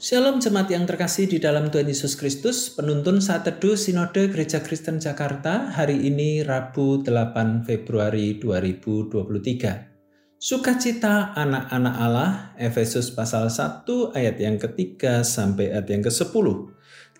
Shalom jemaat yang terkasih di dalam Tuhan Yesus Kristus, penuntun saat teduh Sinode Gereja Kristen Jakarta hari ini Rabu 8 Februari 2023. Sukacita anak-anak Allah, Efesus pasal 1 ayat yang ketiga sampai ayat yang ke-10.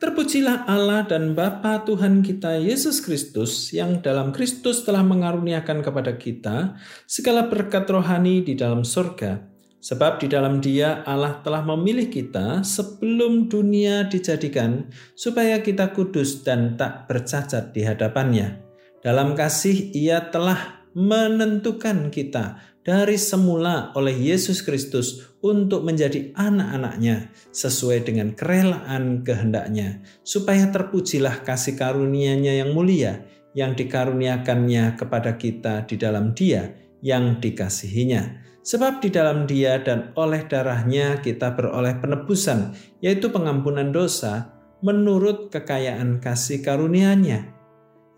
Terpujilah Allah dan Bapa Tuhan kita Yesus Kristus yang dalam Kristus telah mengaruniakan kepada kita segala berkat rohani di dalam surga Sebab di dalam Dia Allah telah memilih kita sebelum dunia dijadikan, supaya kita kudus dan tak bercacat di hadapannya. Dalam kasih, Ia telah menentukan kita dari semula oleh Yesus Kristus untuk menjadi anak-anaknya sesuai dengan kerelaan kehendaknya, supaya terpujilah kasih karunia-Nya yang mulia yang dikaruniakannya kepada kita di dalam Dia yang dikasihinya Sebab di dalam dia dan oleh darahnya kita beroleh penebusan, yaitu pengampunan dosa, menurut kekayaan kasih karunia-Nya,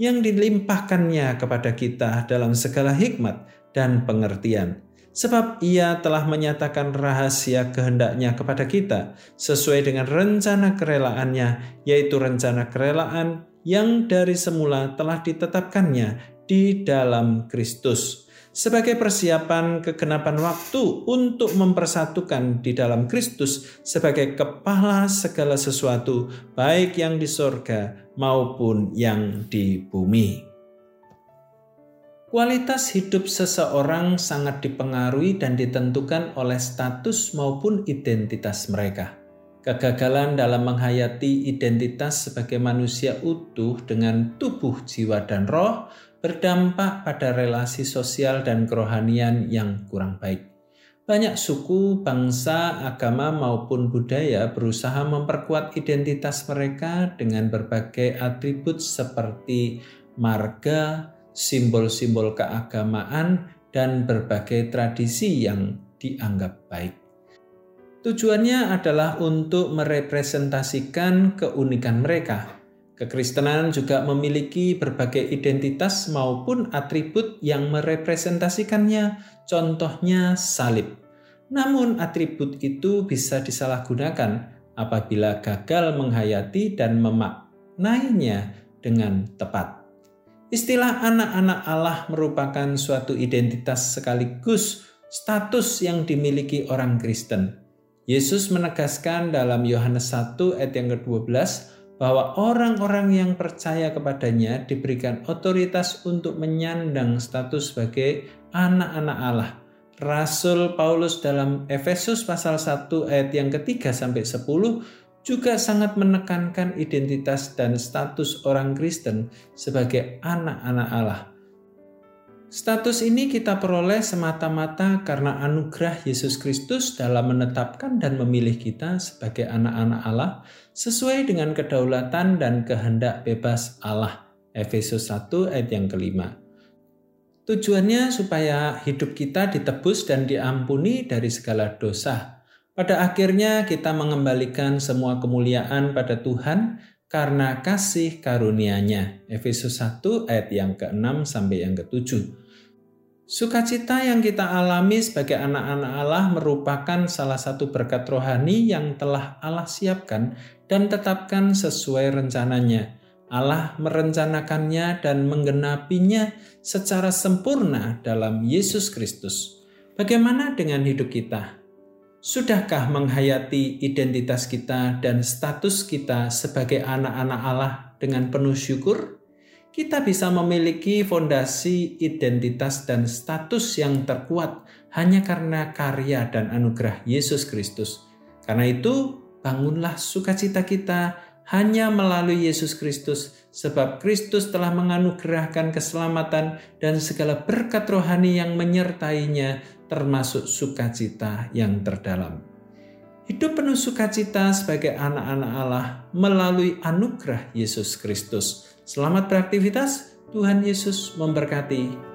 yang dilimpahkannya kepada kita dalam segala hikmat dan pengertian. Sebab ia telah menyatakan rahasia kehendaknya kepada kita sesuai dengan rencana kerelaannya, yaitu rencana kerelaan yang dari semula telah ditetapkannya di dalam Kristus sebagai persiapan kegenapan waktu untuk mempersatukan di dalam Kristus sebagai kepala segala sesuatu, baik yang di sorga maupun yang di bumi. Kualitas hidup seseorang sangat dipengaruhi dan ditentukan oleh status maupun identitas mereka. Kegagalan dalam menghayati identitas sebagai manusia utuh dengan tubuh, jiwa, dan roh berdampak pada relasi sosial dan kerohanian yang kurang baik. Banyak suku, bangsa, agama, maupun budaya berusaha memperkuat identitas mereka dengan berbagai atribut seperti marga, simbol-simbol keagamaan, dan berbagai tradisi yang dianggap baik. Tujuannya adalah untuk merepresentasikan keunikan mereka, Kekristenan juga memiliki berbagai identitas maupun atribut yang merepresentasikannya, contohnya salib. Namun atribut itu bisa disalahgunakan apabila gagal menghayati dan memaknainya dengan tepat. Istilah anak-anak Allah merupakan suatu identitas sekaligus status yang dimiliki orang Kristen. Yesus menegaskan dalam Yohanes 1 ayat yang ke-12 bahwa orang-orang yang percaya kepadanya diberikan otoritas untuk menyandang status sebagai anak-anak Allah. Rasul Paulus dalam Efesus pasal 1 ayat yang ketiga sampai 10 juga sangat menekankan identitas dan status orang Kristen sebagai anak-anak Allah. Status ini kita peroleh semata-mata karena anugerah Yesus Kristus dalam menetapkan dan memilih kita sebagai anak-anak Allah sesuai dengan kedaulatan dan kehendak bebas Allah. Efesus 1 ayat yang kelima. Tujuannya supaya hidup kita ditebus dan diampuni dari segala dosa. Pada akhirnya kita mengembalikan semua kemuliaan pada Tuhan karena kasih karunia-Nya. Efesus 1 ayat yang ke-6 sampai yang ke-7. Sukacita yang kita alami sebagai anak-anak Allah merupakan salah satu berkat rohani yang telah Allah siapkan dan tetapkan sesuai rencananya. Allah merencanakannya dan menggenapinya secara sempurna dalam Yesus Kristus. Bagaimana dengan hidup kita? Sudahkah menghayati identitas kita dan status kita sebagai anak-anak Allah dengan penuh syukur? Kita bisa memiliki fondasi identitas dan status yang terkuat hanya karena karya dan anugerah Yesus Kristus. Karena itu, bangunlah sukacita kita hanya melalui Yesus Kristus, sebab Kristus telah menganugerahkan keselamatan dan segala berkat rohani yang menyertainya, termasuk sukacita yang terdalam. Hidup penuh sukacita sebagai anak-anak Allah melalui anugerah Yesus Kristus Selamat beraktivitas, Tuhan Yesus memberkati.